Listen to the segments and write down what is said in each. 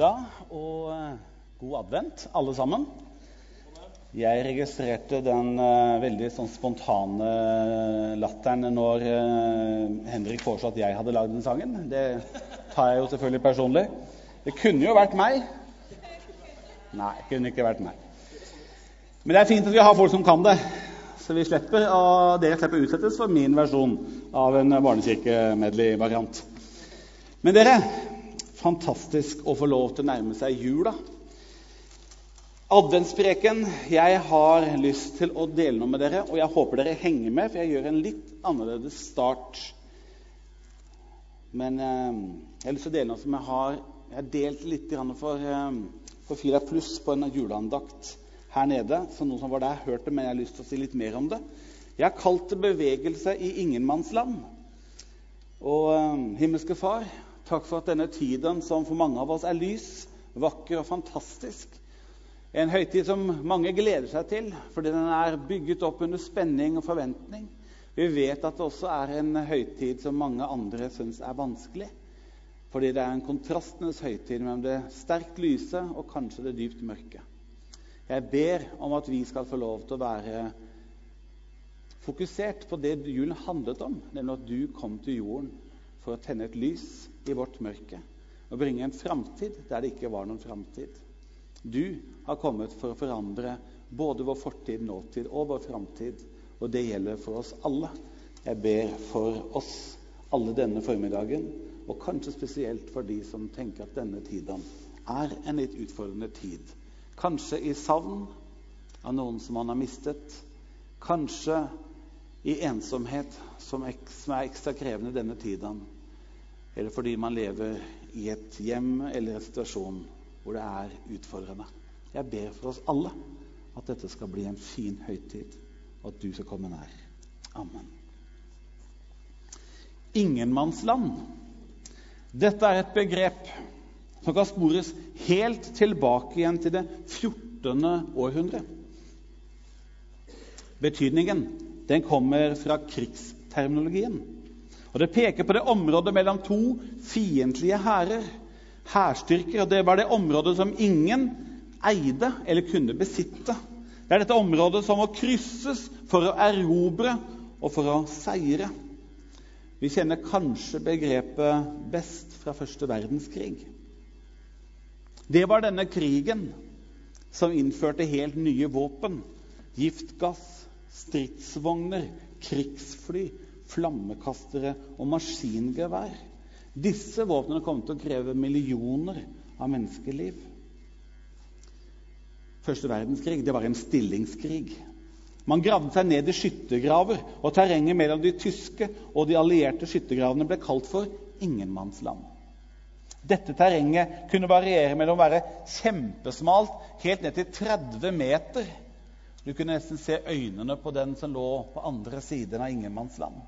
ettermiddag og eh, god advent, alle sammen. Jeg registrerte den uh, veldig sånn spontane latteren når uh, Henrik foreslo at jeg hadde lagd den sangen. Det tar jeg jo selvfølgelig personlig. Det kunne jo vært meg. Nei, det kunne ikke vært meg. Men det er fint at vi har folk som kan det, så vi slipper, og dere slipper utsettes for min versjon av en barnekirkemedley-variant. Men dere, fantastisk å få lov til å nærme seg jula. Adventspreken jeg har lyst til å dele noe med dere, og jeg håper dere henger med, for jeg gjør en litt annerledes start. Men eh, jeg har lyst til å dele noe som jeg har, jeg har delt litt for, eh, for Fira Pluss på en juleandakt her nede. Så noen som var der, hørte men jeg har lyst til å si litt mer om det. Jeg har kalt det 'bevegelse i ingenmannsland'. Og eh, himmelske Far, takk for at denne tiden, som for mange av oss er lys, vakker og fantastisk, en høytid som mange gleder seg til fordi den er bygget opp under spenning og forventning. Vi vet at det også er en høytid som mange andre syns er vanskelig. Fordi det er en kontrastenes høytid mellom det sterkt lyse og kanskje det dypt mørke. Jeg ber om at vi skal få lov til å være fokusert på det julen handlet om, nemlig at du kom til jorden for å tenne et lys i vårt mørke og bringe en framtid der det ikke var noen framtid. Du har kommet for å forandre både vår fortid, nåtid og vår framtid. Og det gjelder for oss alle. Jeg ber for oss alle denne formiddagen, og kanskje spesielt for de som tenker at denne tiden er en litt utfordrende tid. Kanskje i savn av noen som man har mistet. Kanskje i ensomhet, som er ekstra krevende denne tiden. Eller fordi man lever i et hjem eller en situasjon hvor det er utfordrende. Jeg ber for oss alle at dette skal bli en fin høytid, og at du skal komme nær. Amen. Ingenmannsland. Dette er et begrep som kan spores helt tilbake igjen til det 14. århundre. Betydningen den kommer fra krigsterminologien. Og Det peker på det området mellom to fiendtlige hærer hærstyrker. Og det var det området som ingen eide eller kunne besitte. Det er dette området som må krysses for å erobre og for å seire. Vi kjenner kanskje begrepet best fra første verdenskrig. Det var denne krigen som innførte helt nye våpen. Giftgass, stridsvogner, krigsfly, flammekastere og maskingevær. Disse våpnene kom til å kreve millioner av menneskeliv. Første verdenskrig det var en stillingskrig. Man gravde seg ned i skyttergraver, og terrenget mellom de tyske og de allierte skyttergravene ble kalt for ingenmannsland. Dette terrenget kunne variere mellom å være kjempesmalt helt ned til 30 meter. Du kunne nesten se øynene på den som lå på andre siden av ingenmannsland.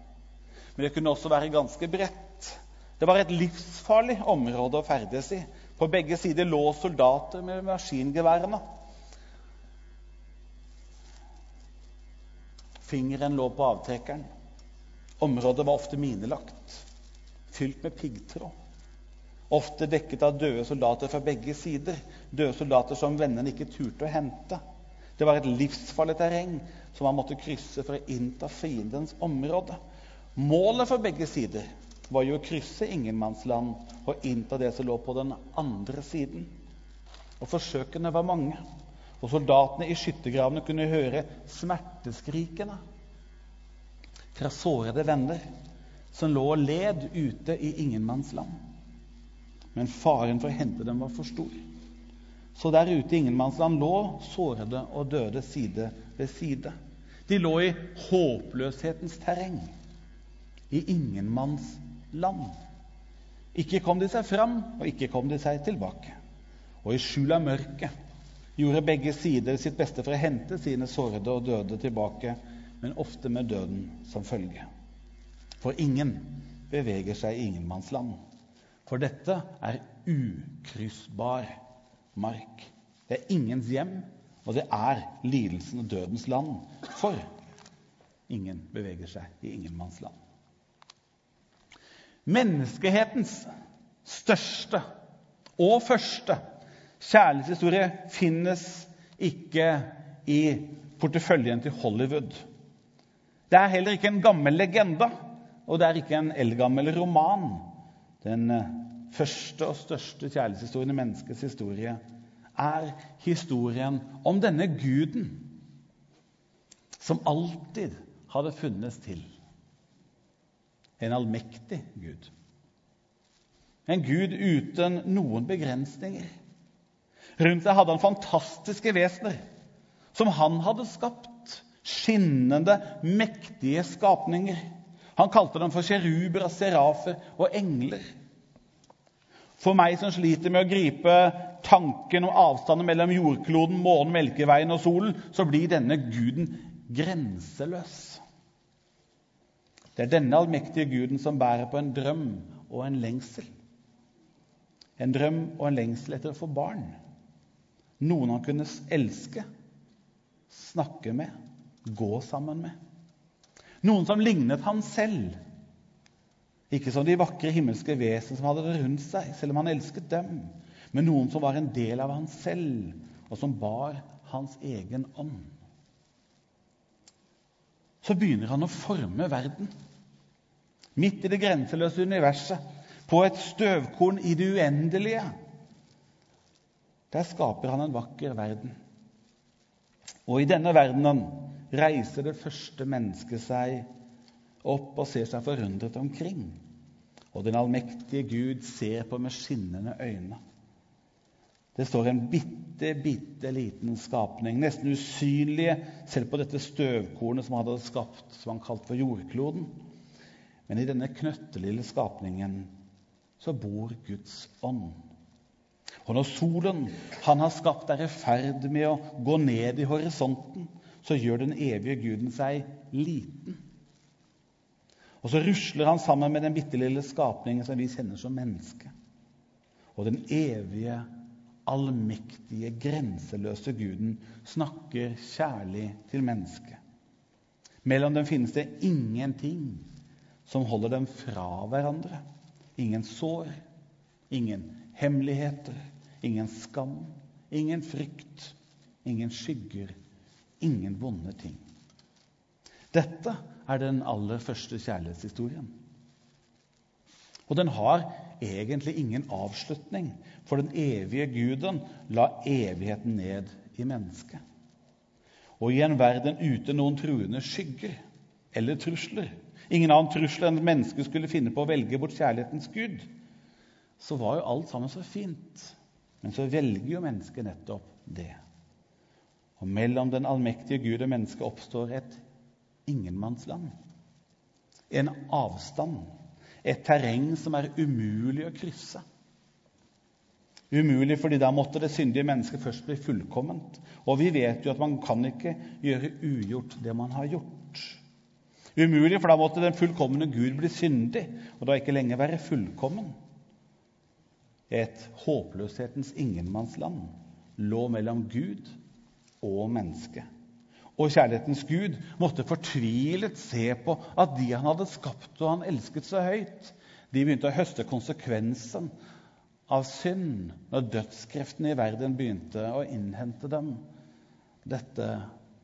Men det kunne også være ganske bredt. Det var et livsfarlig område å ferdes i. På begge sider lå soldater med maskingeværene. Fingeren lå på avtrekkeren. Området var ofte minelagt, fylt med piggtråd. Ofte dekket av døde soldater fra begge sider. Døde soldater som vennene ikke turte å hente. Det var et livsfarlig terreng som man måtte krysse for å innta fiendens område. Målet for begge sider var jo å krysse ingenmannsland og innta det som lå på den andre siden. Og Forsøkene var mange, og soldatene i skyttergravene kunne høre smerteskrikene fra sårede venner som lå og led ute i ingenmannsland. Men faren for å hente dem var for stor. Så der ute i ingenmannsland lå sårede og døde side ved side. De lå i håpløshetens terreng, i ingenmannsland. Ikke kom de seg fram, og ikke kom de seg tilbake. Og i skjul av mørket gjorde begge sider sitt beste for å hente sine sårede og døde tilbake, men ofte med døden som følge. For ingen beveger seg i ingenmannsland. For dette er ukryssbar mark. Det er ingens hjem, og det er lidelsen og dødens land. For ingen beveger seg i ingenmannsland. Menneskehetens største og første kjærlighetshistorie finnes ikke i porteføljen til Hollywood. Det er heller ikke en gammel legende, og det er ikke en eldgammel roman. Den eh, første og største kjærlighetshistorien i menneskets historie er historien om denne guden som alltid hadde funnes til. En allmektig Gud. En Gud uten noen begrensninger. Rundt seg hadde han fantastiske vesener som han hadde skapt. Skinnende, mektige skapninger. Han kalte dem for kjeruber og serafer og engler. For meg som sliter med å gripe tanken om avstanden mellom jordkloden, månen, Melkeveien og solen, så blir denne guden grenseløs. Det er denne allmektige guden som bærer på en drøm og en lengsel. En drøm og en lengsel etter å få barn. Noen han kunne elske, snakke med, gå sammen med. Noen som lignet han selv. Ikke som de vakre himmelske vesen som hadde det rundt seg, selv om han elsket dem, men noen som var en del av han selv, og som bar hans egen ånd. Så begynner han å forme verden. Midt i det grenseløse universet, på et støvkorn i det uendelige. Der skaper han en vakker verden. Og i denne verdenen reiser det første mennesket seg opp og ser seg forundret omkring. Og den allmektige Gud ser på med skinnende øyne. Det står en bitte, bitte liten skapning, nesten usynlige selv på dette støvkornet som han hadde skapt, som han kalte for jordkloden. Men i denne knøttelille skapningen så bor Guds ånd. Og når solen han har skapt, er i ferd med å gå ned i horisonten, så gjør den evige guden seg liten. Og så rusler han sammen med den bitte lille skapningen som vi kjenner som menneske. Og den evige, allmektige, grenseløse guden snakker kjærlig til mennesket. Mellom dem finnes det ingenting som holder dem fra hverandre. Ingen sår, ingen hemmeligheter, ingen skam, ingen frykt, ingen skygger, ingen vonde ting. Dette er den aller første kjærlighetshistorien. Og den har egentlig ingen avslutning, for den evige guden la evigheten ned i mennesket. Og i en verden uten noen truende skygger eller trusler, ingen annen trussel enn at mennesket skulle finne på å velge bort kjærlighetens gud, så var jo alt sammen så fint. Men så velger jo mennesket nettopp det. Og mellom den allmektige Gud og mennesket oppstår et ingenmannsland. En avstand. Et terreng som er umulig å krysse. Umulig fordi da måtte det syndige mennesket først bli fullkomment. Og vi vet jo at man kan ikke gjøre ugjort det man har gjort. Umulig, for da måtte den fullkomne Gud bli syndig og da ikke lenger være fullkommen et håpløshetens ingenmannsland lå mellom Gud og menneske. Og kjærlighetens Gud måtte fortvilet se på at de han hadde skapt og han elsket så høyt, de begynte å høste konsekvensen av synd når dødskreftene i verden begynte å innhente dem. Dette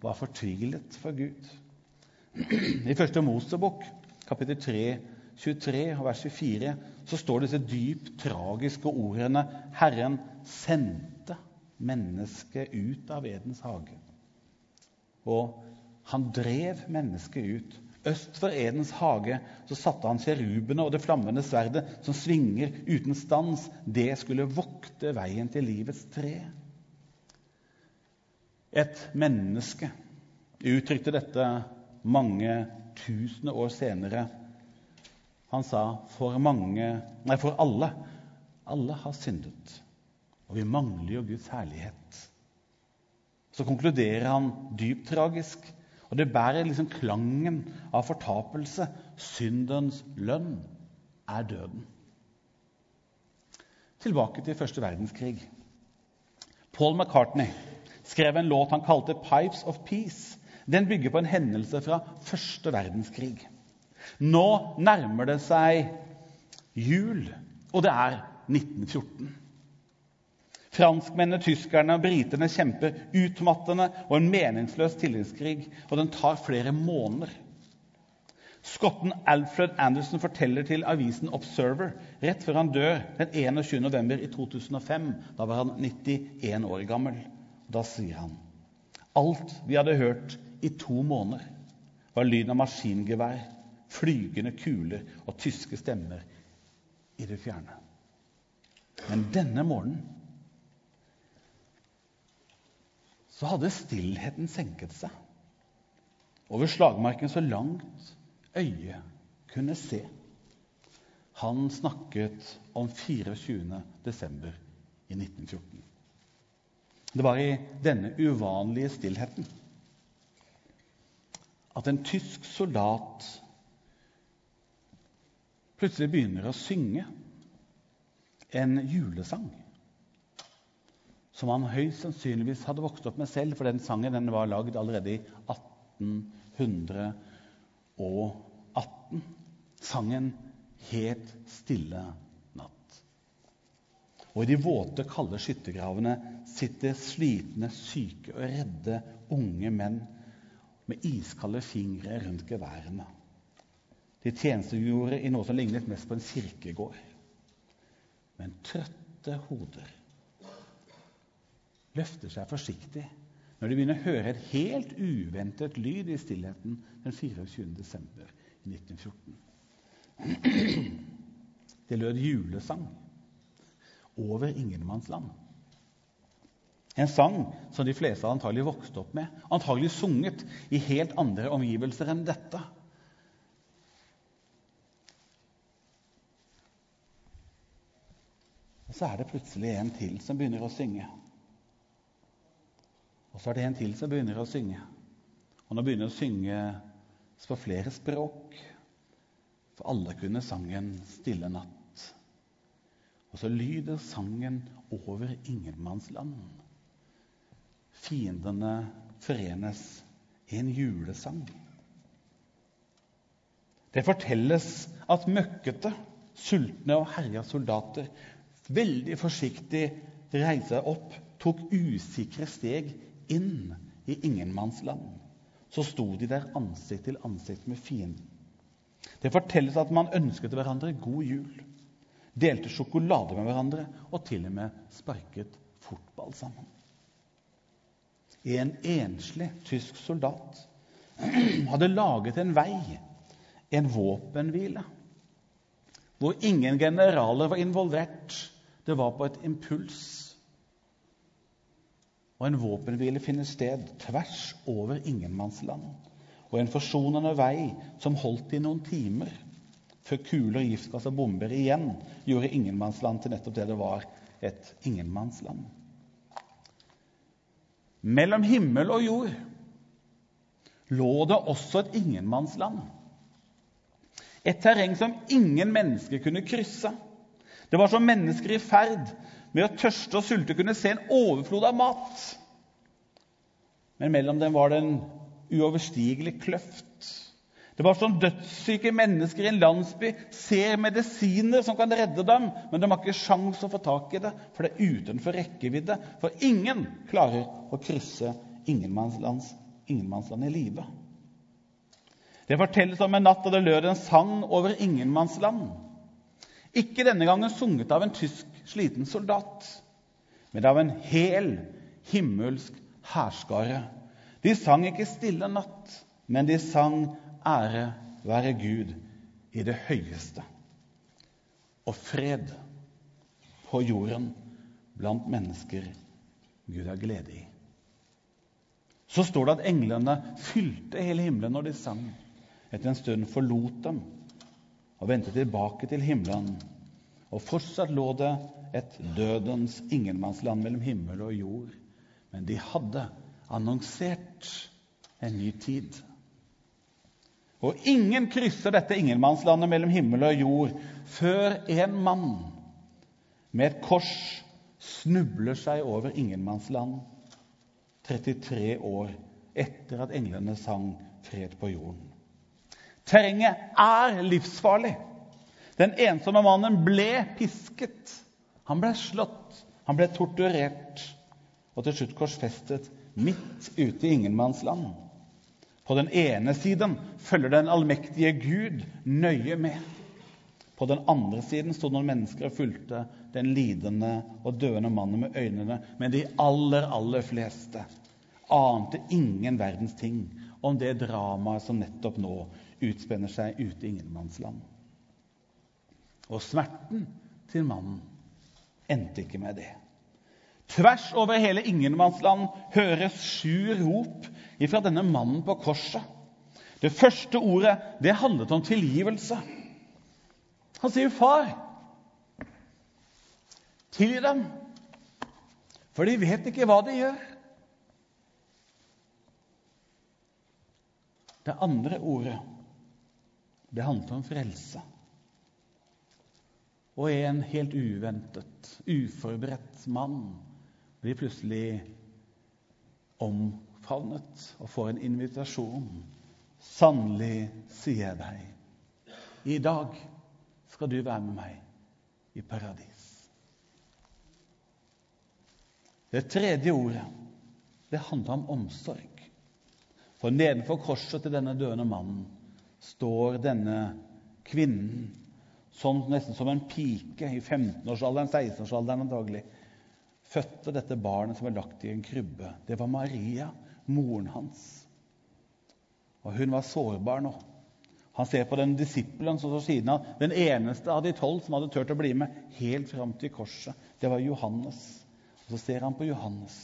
var fortvilet for Gud. I første Mosebok, kapittel 3, 23 og vers 24 så står disse dypt tragiske ordene 'Herren sendte mennesket ut av Edens hage'. Og han drev mennesket ut. Øst for Edens hage så satte han kjerubene og det flammende sverdet som svinger uten stans. Det skulle vokte veien til livets tre. Et menneske uttrykte dette mange tusen år senere han sa for mange Nei, for alle. Alle har syndet. Og vi mangler jo Guds herlighet. Så konkluderer han dypt tragisk. Og det bærer liksom klangen av fortapelse. Syndens lønn er døden. Tilbake til første verdenskrig. Paul McCartney skrev en låt han kalte 'Pipes of Peace'. Den bygger på en hendelse fra første verdenskrig. Nå nærmer det seg jul, og det er 1914. Franskmennene, tyskerne og britene kjemper utmattende og en meningsløs tillitskrig, og den tar flere måneder. Skotten Alfred Anderson forteller til avisen Observer rett før han dør den 21. november i 2005. Da var han 91 år gammel. Da sier han alt vi hadde hørt i to måneder, var lyden av maskingevær, flygende kuler og tyske stemmer i det fjerne. Men denne morgenen så hadde stillheten senket seg over slagmarken så langt øyet kunne se. Han snakket om 24. desember i 1914. Det var i denne uvanlige stillheten at en tysk soldat plutselig begynner å synge en julesang som han høyst sannsynligvis hadde vokst opp med selv, for den sangen den var lagd allerede i 1818. Sangen 'Het stille natt'. Og i de våte, kalde skyttergravene sitter slitne, syke og redde unge menn med iskalde fingre rundt geværene. De tjenestegjorde i noe som lignet mest på en kirkegård. Men trøtte hoder løfter seg forsiktig når de begynner å høre et helt uventet lyd i stillheten den 24. desember 1914. Det lød julesang over ingenmannsland. En sang som de fleste antagelig vokste opp med, antagelig sunget i helt andre omgivelser enn dette. Og så er det plutselig en til som begynner å synge. Og så er det en til som begynner å synge. Og nå begynner å synge på flere språk. For alle kunne sangen 'Stille natt'. Og så lyder sangen over ingenmannsland. Fiendene forenes i en julesang. Det fortelles at møkkete, sultne og herja soldater veldig forsiktig reiste opp, tok usikre steg inn i ingenmannsland. Så sto de der ansikt til ansikt med fienden. Det fortelles at man ønsket hverandre god jul, delte sjokolade med hverandre og til og med sparket fotball sammen. En enslig tysk soldat hadde laget en vei, en våpenhvile, hvor ingen generaler var involvert det var på et impuls. Og en våpenhvile finner sted tvers over ingenmannsland. Og en forsonende vei som holdt i noen timer, før kuler, giftgass og bomber igjen gjorde ingenmannsland til nettopp det det var et ingenmannsland. Mellom himmel og jord lå det også et ingenmannsland. Et terreng som ingen mennesker kunne krysse. Det var som mennesker i ferd med å tørste og sulte kunne se en overflod av mat. Men mellom dem var det en uoverstigelig kløft. Det var som dødssyke mennesker i en landsby ser medisiner som kan redde dem, men de har ikke sjans å få tak i det, for det er utenfor rekkevidde. For ingen klarer å krysse ingenmannsland i live. Det fortelles om en natt da det lød en sang over ingenmannsland. Ikke denne gangen sunget av en tysk sliten soldat, men av en hel himmelsk hærskare. De sang ikke 'Stille natt', men de sang 'Ære være Gud i det høyeste' og fred på jorden blant mennesker Gud har glede i. Så står det at englene fylte hele himmelen når de sang. Etter en stund forlot dem og vendte tilbake til himmelen. Og fortsatt lå det et dødens ingenmannsland mellom himmel og jord. Men de hadde annonsert en ny tid. Og ingen krysser dette ingenmannslandet mellom himmel og jord før en mann med et kors snubler seg over ingenmannsland 33 år etter at englene sang 'Fred på jorden'. Terrenget er livsfarlig. Den ensomme mannen ble pisket. Han ble slått, Han ble torturert og til slutt korsfestet midt ute i ingenmannsland. På den ene siden følger den allmektige Gud nøye med. På den andre siden sto noen mennesker og fulgte den lidende og døende mannen med øynene. Men de aller, aller fleste ante ingen verdens ting om det dramaet som nettopp nå utspenner seg ute i ingenmannsland. Og smerten til mannen endte ikke med det. Tvers over hele ingenmannsland høres sju rop ifra denne mannen på korset. Det første ordet det handlet om tilgivelse. Han sier, 'Far, tilgi dem, for de vet ikke hva de gjør.' Det andre ordet det handlet om frelse. Og en helt uventet, uforberedt mann blir plutselig omfavnet og får en invitasjon. Sannelig, sier jeg deg, i dag skal du være med meg i paradis. Det tredje ordet det handler om omsorg. For nedenfor korset til denne døende mannen står denne kvinnen som, nesten som en pike i 15-årsalderen, 16-årsalderen antagelig, fødte dette barnet som var lagt i en krybbe. Det var Maria, moren hans. Og hun var sårbar nå. Han ser på den disippelen som står siden av. Den eneste av de tolv som hadde turt å bli med helt fram til korset. Det var Johannes. Og Så ser han på Johannes.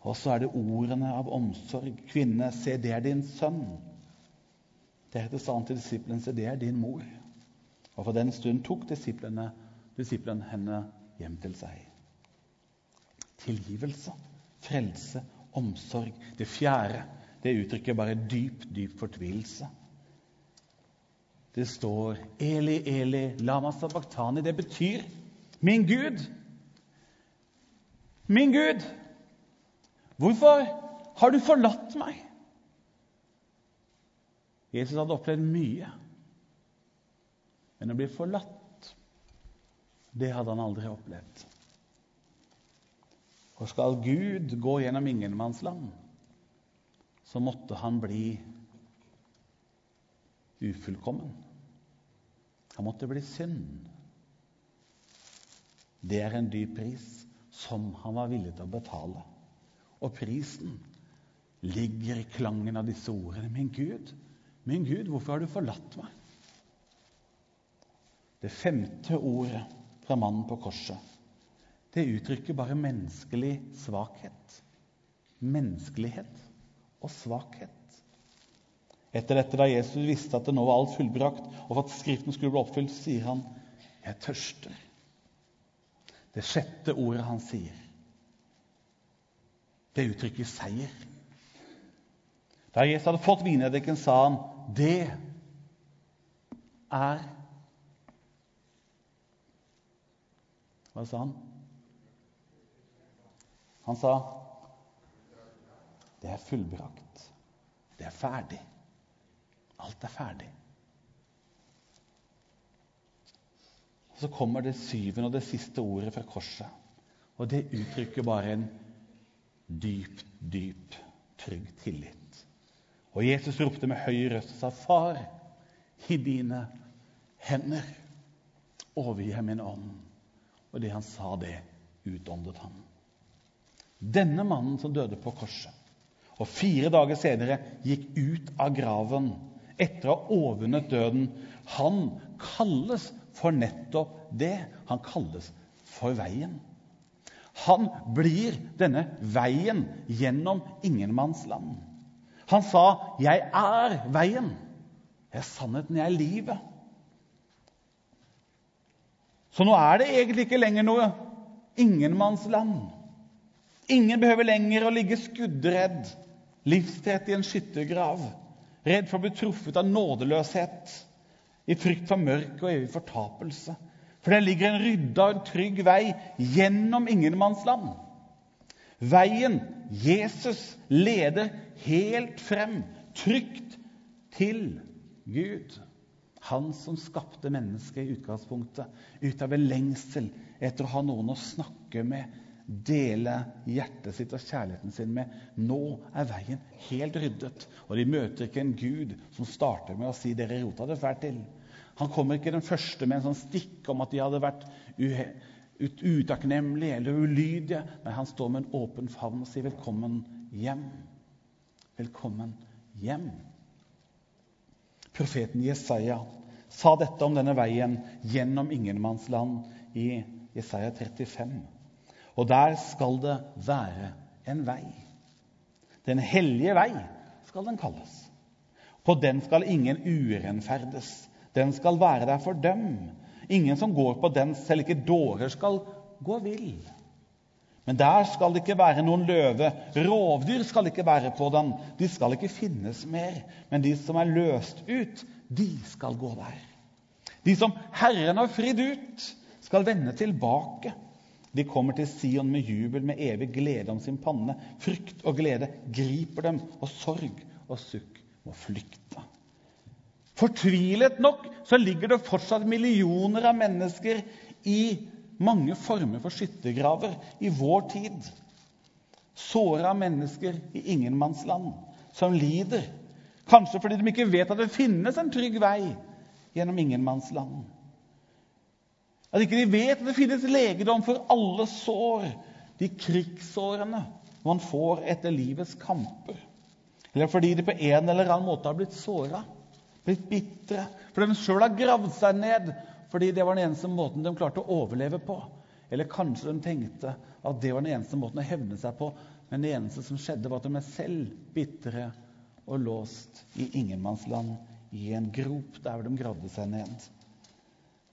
Og så er det ordene av omsorg. 'Kvinne, se, det er din sønn.' Deretter sa han til disippelen, 'Se, det er din mor.' Og for den stund tok disiplene henne hjem til seg tilgivelse, frelse, omsorg. Det fjerde det uttrykker bare dyp, dyp fortvilelse. Det står 'Eli, Eli, lama sabachthani'. Det betyr 'min Gud'. Min Gud, hvorfor har du forlatt meg? Jesus hadde opplevd mye, men å bli forlatt, det hadde han aldri opplevd. For skal Gud gå gjennom ingenmannsland, så måtte han bli ufullkommen. Han måtte bli synd. Det er en dyp pris som han var villig til å betale. Og prisen ligger i klangen av disse ordene. Min Gud, min Gud, hvorfor har du forlatt meg? Det femte ordet fra mannen på korset det uttrykker bare menneskelig svakhet. Menneskelighet og svakhet. Etter dette, da Jesus visste at det nå var alt fullbrakt, og at Skriften skulle bli oppfylt, sier han, 'Jeg tørster'. Det sjette ordet han sier, det uttrykker seier. Da Jesus hadde fått vineddiken, sa han, 'Det er' Hva sa han? Han sa, 'Det er fullbrakt. Det er ferdig. Alt er ferdig.' Så kommer det syvende og det siste ordet fra korset. Og det uttrykker bare en dyp, dyp, trygg tillit. Og Jesus ropte med høy røst og sa, 'Far, i dine hender overgir jeg min ånd.' Og det han sa det, utåndet han. Denne mannen som døde på korset, og fire dager senere gikk ut av graven etter å ha overvunnet døden, han kalles for nettopp det. Han kalles for veien. Han blir denne veien gjennom ingenmannsland. Han sa, 'Jeg er veien. Jeg er sannheten. Jeg er livet.' Så nå er det egentlig ikke lenger noe ingenmannsland. Ingen behøver lenger å ligge skuddredd, livstett i en skyttergrav, redd for å bli truffet av nådeløshet, i frykt for mørk og evig fortapelse. For det ligger en rydda og en trygg vei gjennom ingenmannsland. Veien Jesus leder helt frem, trygt til Gud. Han som skapte mennesket i utgangspunktet, ut av en lengsel etter å ha noen å snakke med, dele hjertet sitt og kjærligheten sin med. Nå er veien helt ryddet, og de møter ikke en Gud som starter med å si 'dere rota det fælt til'. Han kommer ikke den første med en sånn stikk om at de hadde vært utakknemlige eller ulydige. Nei, han står med en åpen favn og sier 'velkommen hjem'. Velkommen hjem. Profeten Jesaja sa dette om denne veien gjennom ingenmannsland i Jesaja 35. Og der skal det være en vei. Den hellige vei skal den kalles. På den skal ingen urenferdes. Den skal være der for dem. Ingen som går på den, selv ikke dårer, skal gå vill. Men der skal det ikke være noen løve. Rovdyr skal ikke være på den. De skal ikke finnes mer. Men de som er løst ut, de skal gå der. De som Herren har fridd ut, skal vende tilbake. De kommer til Sion med jubel, med evig glede om sin panne. Frykt og glede griper dem, og sorg og sukk må flykte. Fortvilet nok så ligger det fortsatt millioner av mennesker i mange former for skyttergraver i vår tid. Såra mennesker i ingenmannsland som lider. Kanskje fordi de ikke vet at det finnes en trygg vei gjennom ingenmannsland. At ikke de vet at det finnes legedom for alle sår, de krigssårene man får etter livets kamper. Eller fordi de på en eller annen måte har blitt såra, blitt bitre. Fordi de sjøl har gravd seg ned fordi det var den eneste måten de klarte å overleve på. Eller kanskje de tenkte at det var den eneste måten å hevne seg på. Men det eneste som skjedde, var at de er selv bitre og låst i ingenmannsland, i en grop der de gravde seg ned.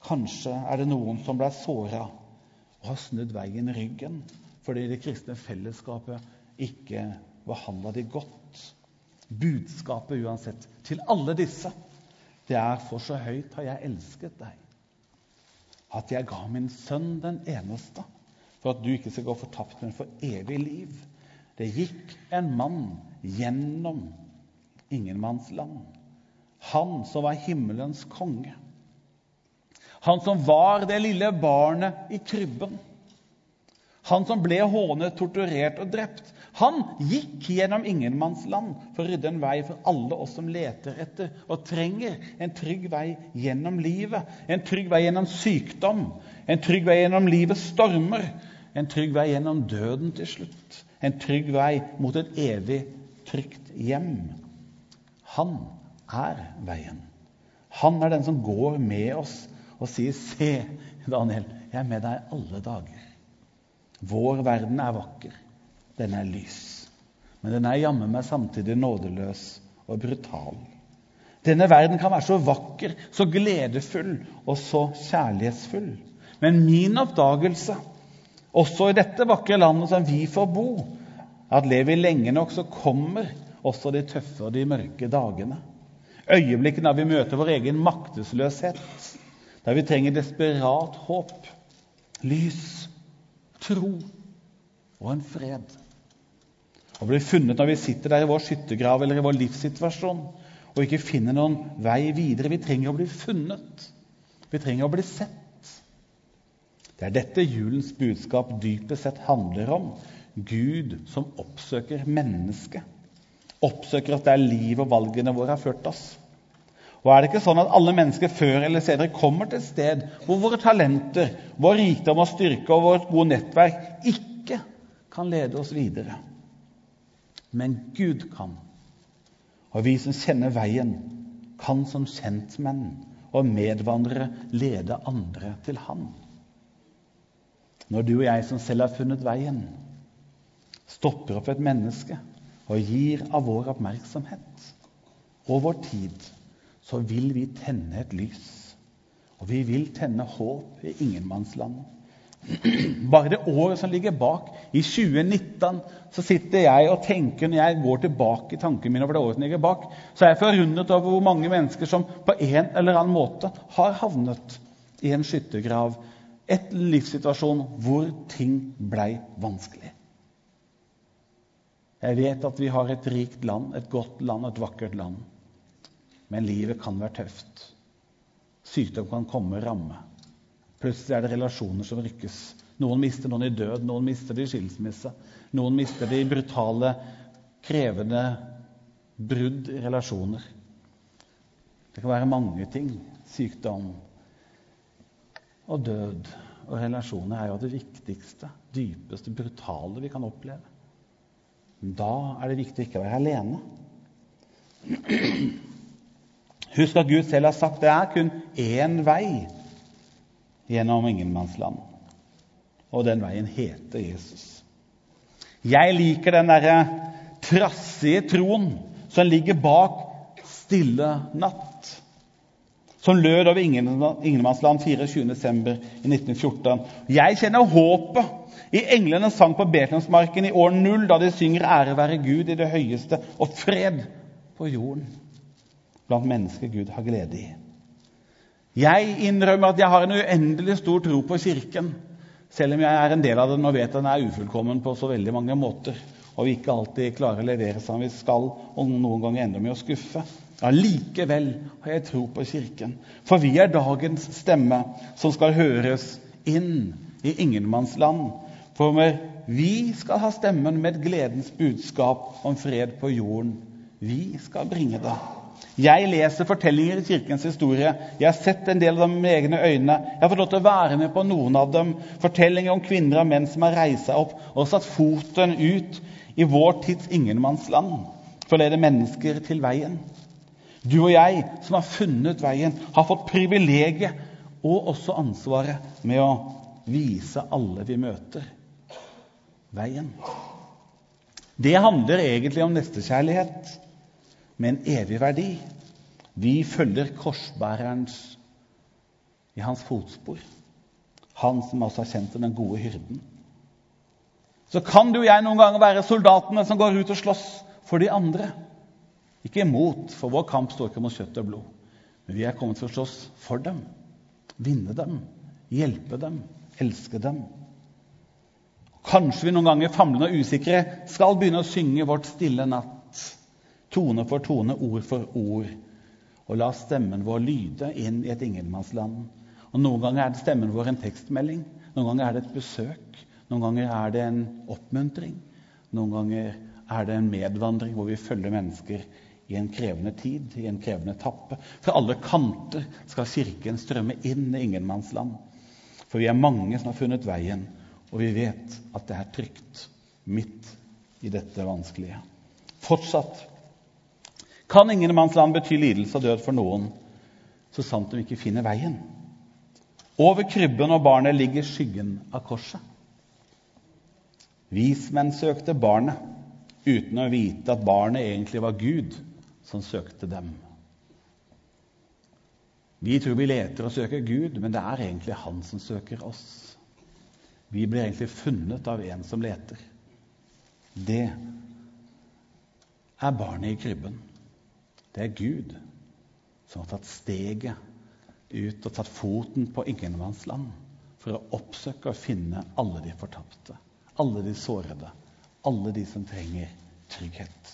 Kanskje er det noen som ble såra og har snudd veien ryggen fordi det kristne fellesskapet ikke behandla de godt. Budskapet uansett til alle disse det er for så høyt har jeg elsket deg at jeg ga min sønn den eneste, for at du ikke skal gå fortapt, men for evig liv. Det gikk en mann gjennom ingenmannsland. Han som var himmelens konge. Han som var det lille barnet i krybben. Han som ble hånet, torturert og drept. Han gikk gjennom ingenmannsland for å rydde en vei for alle oss som leter etter og trenger en trygg vei gjennom livet. En trygg vei gjennom sykdom, en trygg vei gjennom livets stormer. En trygg vei gjennom døden til slutt. En trygg vei mot et evig trygt hjem. Han er veien. Han er den som går med oss og sier, 'Se, Daniel, jeg er med deg alle dager.' Vår verden er vakker. Den er lys. Men den er jammen meg samtidig nådeløs og brutal. Denne verden kan være så vakker, så gledefull og så kjærlighetsfull. Men min oppdagelse, også i dette vakre landet som vi får bo, at lever vi lenge nok, så kommer også de tøffe og de mørke dagene. Øyeblikkene da vi møter vår egen maktesløshet, der vi trenger desperat håp, lys, tro og en fred og blir funnet når vi sitter der i vår skyttergrav eller i vår livssituasjon og ikke finner noen vei videre. Vi trenger å bli funnet. Vi trenger å bli sett. Det er dette julens budskap dypest sett handler om. Gud som oppsøker mennesket. Oppsøker at det er liv og valgene våre har ført oss. Og er det ikke sånn at alle mennesker før eller senere kommer til et sted hvor våre talenter, vår rikdom og styrke og vårt gode nettverk ikke kan lede oss videre? Men Gud kan. Og vi som kjenner veien, kan som kjentmenn og medvandrere lede andre til Han. Når du og jeg som selv har funnet veien, stopper opp et menneske og gir av vår oppmerksomhet og vår tid, så vil vi tenne et lys. Og vi vil tenne håp i ingenmannsland. Bare det året som ligger bak, i 2019, så sitter jeg og tenker når jeg går tilbake i tankene mine over det året som ligger bak, så er jeg forundret over hvor mange mennesker som på en eller annen måte har havnet i en skyttergrav, et livssituasjon hvor ting blei vanskelig. Jeg vet at vi har et rikt land, et godt land, et vakkert land. Men livet kan være tøft. Sykdom kan komme og ramme. Plutselig er det relasjoner som rykkes. Noen mister noen i død, noen mister det i skilsmisse. Noen mister det i brutale, krevende brudd i relasjoner. Det kan være mange ting. Sykdom og død og relasjoner er jo det viktigste, dypeste, brutale vi kan oppleve. Da er det viktig å ikke være alene. Husk at Gud selv har sagt det er kun én vei gjennom ingenmannsland. Og den veien heter Jesus. Jeg liker den derre trassige troen som ligger bak Stille natt, som lød over ingenmannsland 24.12.1914. Jeg kjenner håpet i englenes sang på Betlehemsmarken i år null, da de synger 'Ære være Gud i det høyeste' og 'fred på jorden' blant mennesker Gud har glede i. Jeg innrømmer at jeg har en uendelig stor tro på Kirken, selv om jeg er en del av den og vet den er ufullkommen på så veldig mange måter, og vi ikke alltid klarer å levere som vi skal, og noen ganger ender med å skuffe. Allikevel har jeg tro på Kirken, for vi er dagens stemme som skal høres inn i ingenmannsland. For vi skal ha stemmen med gledens budskap om fred på jorden. Vi skal bringe det. Jeg leser fortellinger i Kirkens historie. Jeg har sett en del av dem med egne øyne. Jeg har fått lov til å være med på noen av dem. Fortellinger om kvinner og menn som har reist seg opp og satt foten ut i vår tids ingenmannsland for å lede mennesker til veien. Du og jeg som har funnet veien, har fått privilegiet og også ansvaret med å vise alle vi møter, veien. Det handler egentlig om nestekjærlighet med en evig verdi. Vi følger korsbærerens i hans fotspor. Han som også har kjent den gode hyrden. Så kan du og jeg noen ganger være soldatene som går ut og slåss for de andre. Ikke imot, for vår kamp står ikke mot kjøtt og blod. Men vi er kommet for å slåss for dem, vinne dem, hjelpe dem, elske dem. Kanskje vi noen ganger famlende og usikre skal begynne å synge vårt stille natt tone for tone, ord for ord. Og la stemmen vår lyde inn i et ingenmannsland. Og Noen ganger er det stemmen vår en tekstmelding, noen ganger er det et besøk, noen ganger er det en oppmuntring. Noen ganger er det en medvandring hvor vi følger mennesker i en krevende tid, i en krevende etappe. Fra alle kanter skal Kirken strømme inn i ingenmannsland. For vi er mange som har funnet veien, og vi vet at det er trygt midt i dette vanskelige. Fortsatt kan ingenmannsland bety lidelse og død for noen, så sant de ikke finner veien. Over krybben og barnet ligger skyggen av korset. Vismenn søkte barnet uten å vite at barnet egentlig var Gud som søkte dem. Vi tror vi leter og søker Gud, men det er egentlig Han som søker oss. Vi blir egentlig funnet av en som leter. Det er barnet i krybben. Det er Gud som har tatt steget ut og tatt foten på ingenmannsland for å oppsøke og finne alle de fortapte, alle de sårede, alle de som trenger trygghet.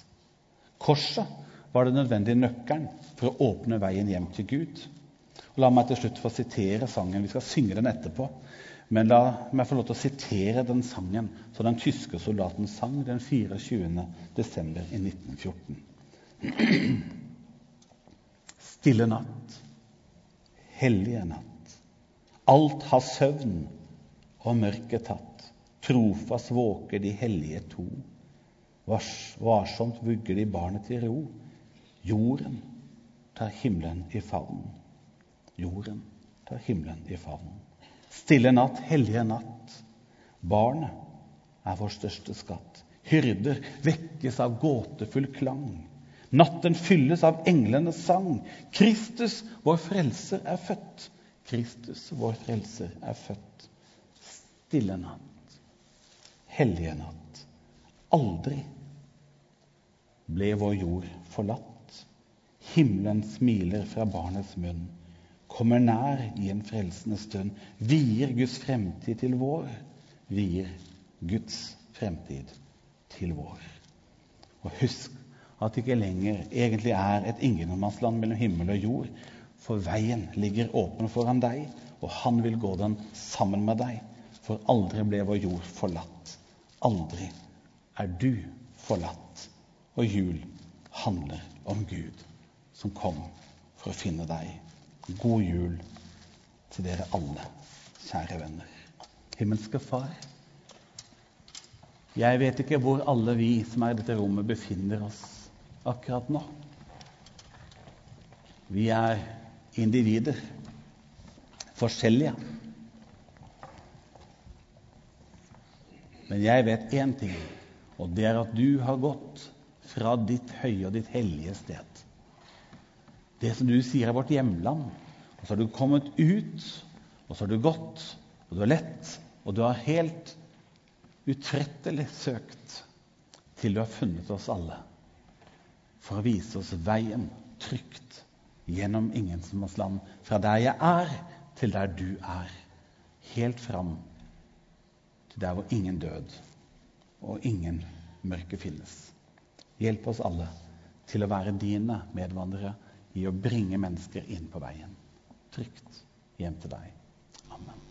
Korset var den nødvendige nøkkelen for å åpne veien hjem til Gud. Og la meg til slutt få sitere sangen. Vi skal synge den etterpå. Men la meg få lov til å sitere den sangen som den tyske soldaten sang den 24. desember i 1914. Stille natt, hellige natt. Alt har søvn og mørket tatt. Trofast våker de hellige to. Varsomt vugger de barnet til ro. Jorden tar himmelen i favn. Jorden tar himmelen i favn. Stille natt, hellige natt. Barnet er vår største skatt. Hyrder vekkes av gåtefull klang. Natten fylles av englenes sang. Kristus, vår frelser, er født. Kristus, vår frelser, er født. Stille natt, hellige natt. Aldri ble vår jord forlatt. Himmelen smiler fra barnets munn, kommer nær i en frelsende stund. Vier Guds fremtid til vår, vier Guds fremtid til vår. Og husk at det ikke lenger egentlig er et ingenmannsland mellom himmel og jord. For veien ligger åpen foran deg, og han vil gå den sammen med deg. For aldri ble vår jord forlatt. Aldri er du forlatt. Og jul handler om Gud som kom for å finne deg. God jul til dere alle, kjære venner. Himmelske Far. Jeg vet ikke hvor alle vi som er i dette rommet, befinner oss akkurat nå. Vi er individer, forskjellige. Men jeg vet én ting, og det er at du har gått fra ditt høye og ditt hellige sted. Det som du sier er vårt hjemland. Og så har du kommet ut, og så har du gått, og du har lett, og du har helt utrettelig søkt til du har funnet oss alle for å vise oss veien trygt gjennom ingenmannsland, fra der jeg er, til der du er. Helt fram til der hvor ingen død og ingen mørke finnes. Hjelp oss alle til å være dine medvandrere i å bringe mennesker inn på veien. Trygt hjem til deg. Amen.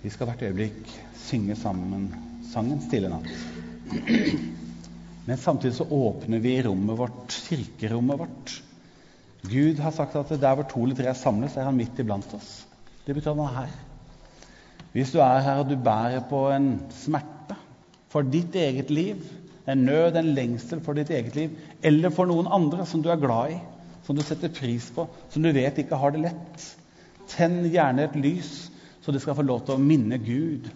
Vi skal hvert øyeblikk synge sammen sangen 'Stille natt'. Men samtidig så åpner vi rommet vårt, kirkerommet vårt. Gud har sagt at der hvor to eller tre er samlet, så er han midt iblant oss. Det betyr at han er her. Hvis du er her og du bærer på en smerte for ditt eget liv, en nød, en lengsel for ditt eget liv, eller for noen andre som du er glad i, som du setter pris på, som du vet ikke har det lett, tenn gjerne et lys så de skal få lov til å minne Gud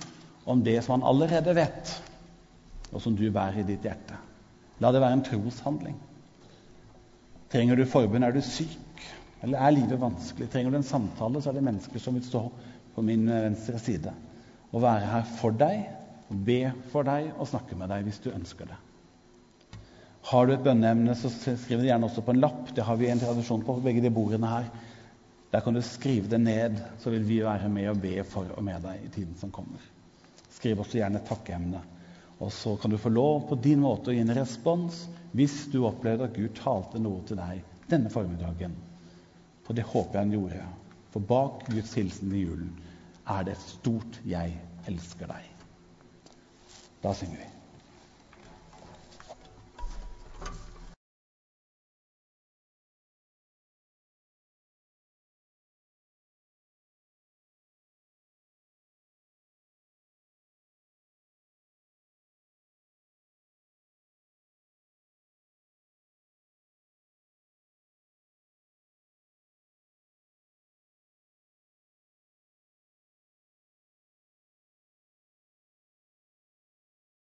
om det som han allerede vet, og som du bærer i ditt hjerte. La det være en troshandling. Trenger du forbund? Er du syk? Eller er livet vanskelig? Trenger du en samtale, så er det mennesker som vil stå på min venstre side og være her for deg, be for deg og snakke med deg hvis du ønsker det. Har du et bønneemne, så skriv det gjerne også på en lapp. Det har vi en tradisjon på på begge de bordene her. Der kan du skrive det ned, så vil vi være med og be for og med deg i tiden som kommer. Skriv også gjerne et takkeemne. Og så kan du få lov på din måte å gi en respons hvis du opplevde at Gud talte noe til deg denne formiddagen. For det håper jeg han gjorde. For bak Guds hilsen i julen er det et stort 'Jeg elsker deg'. Da synger vi.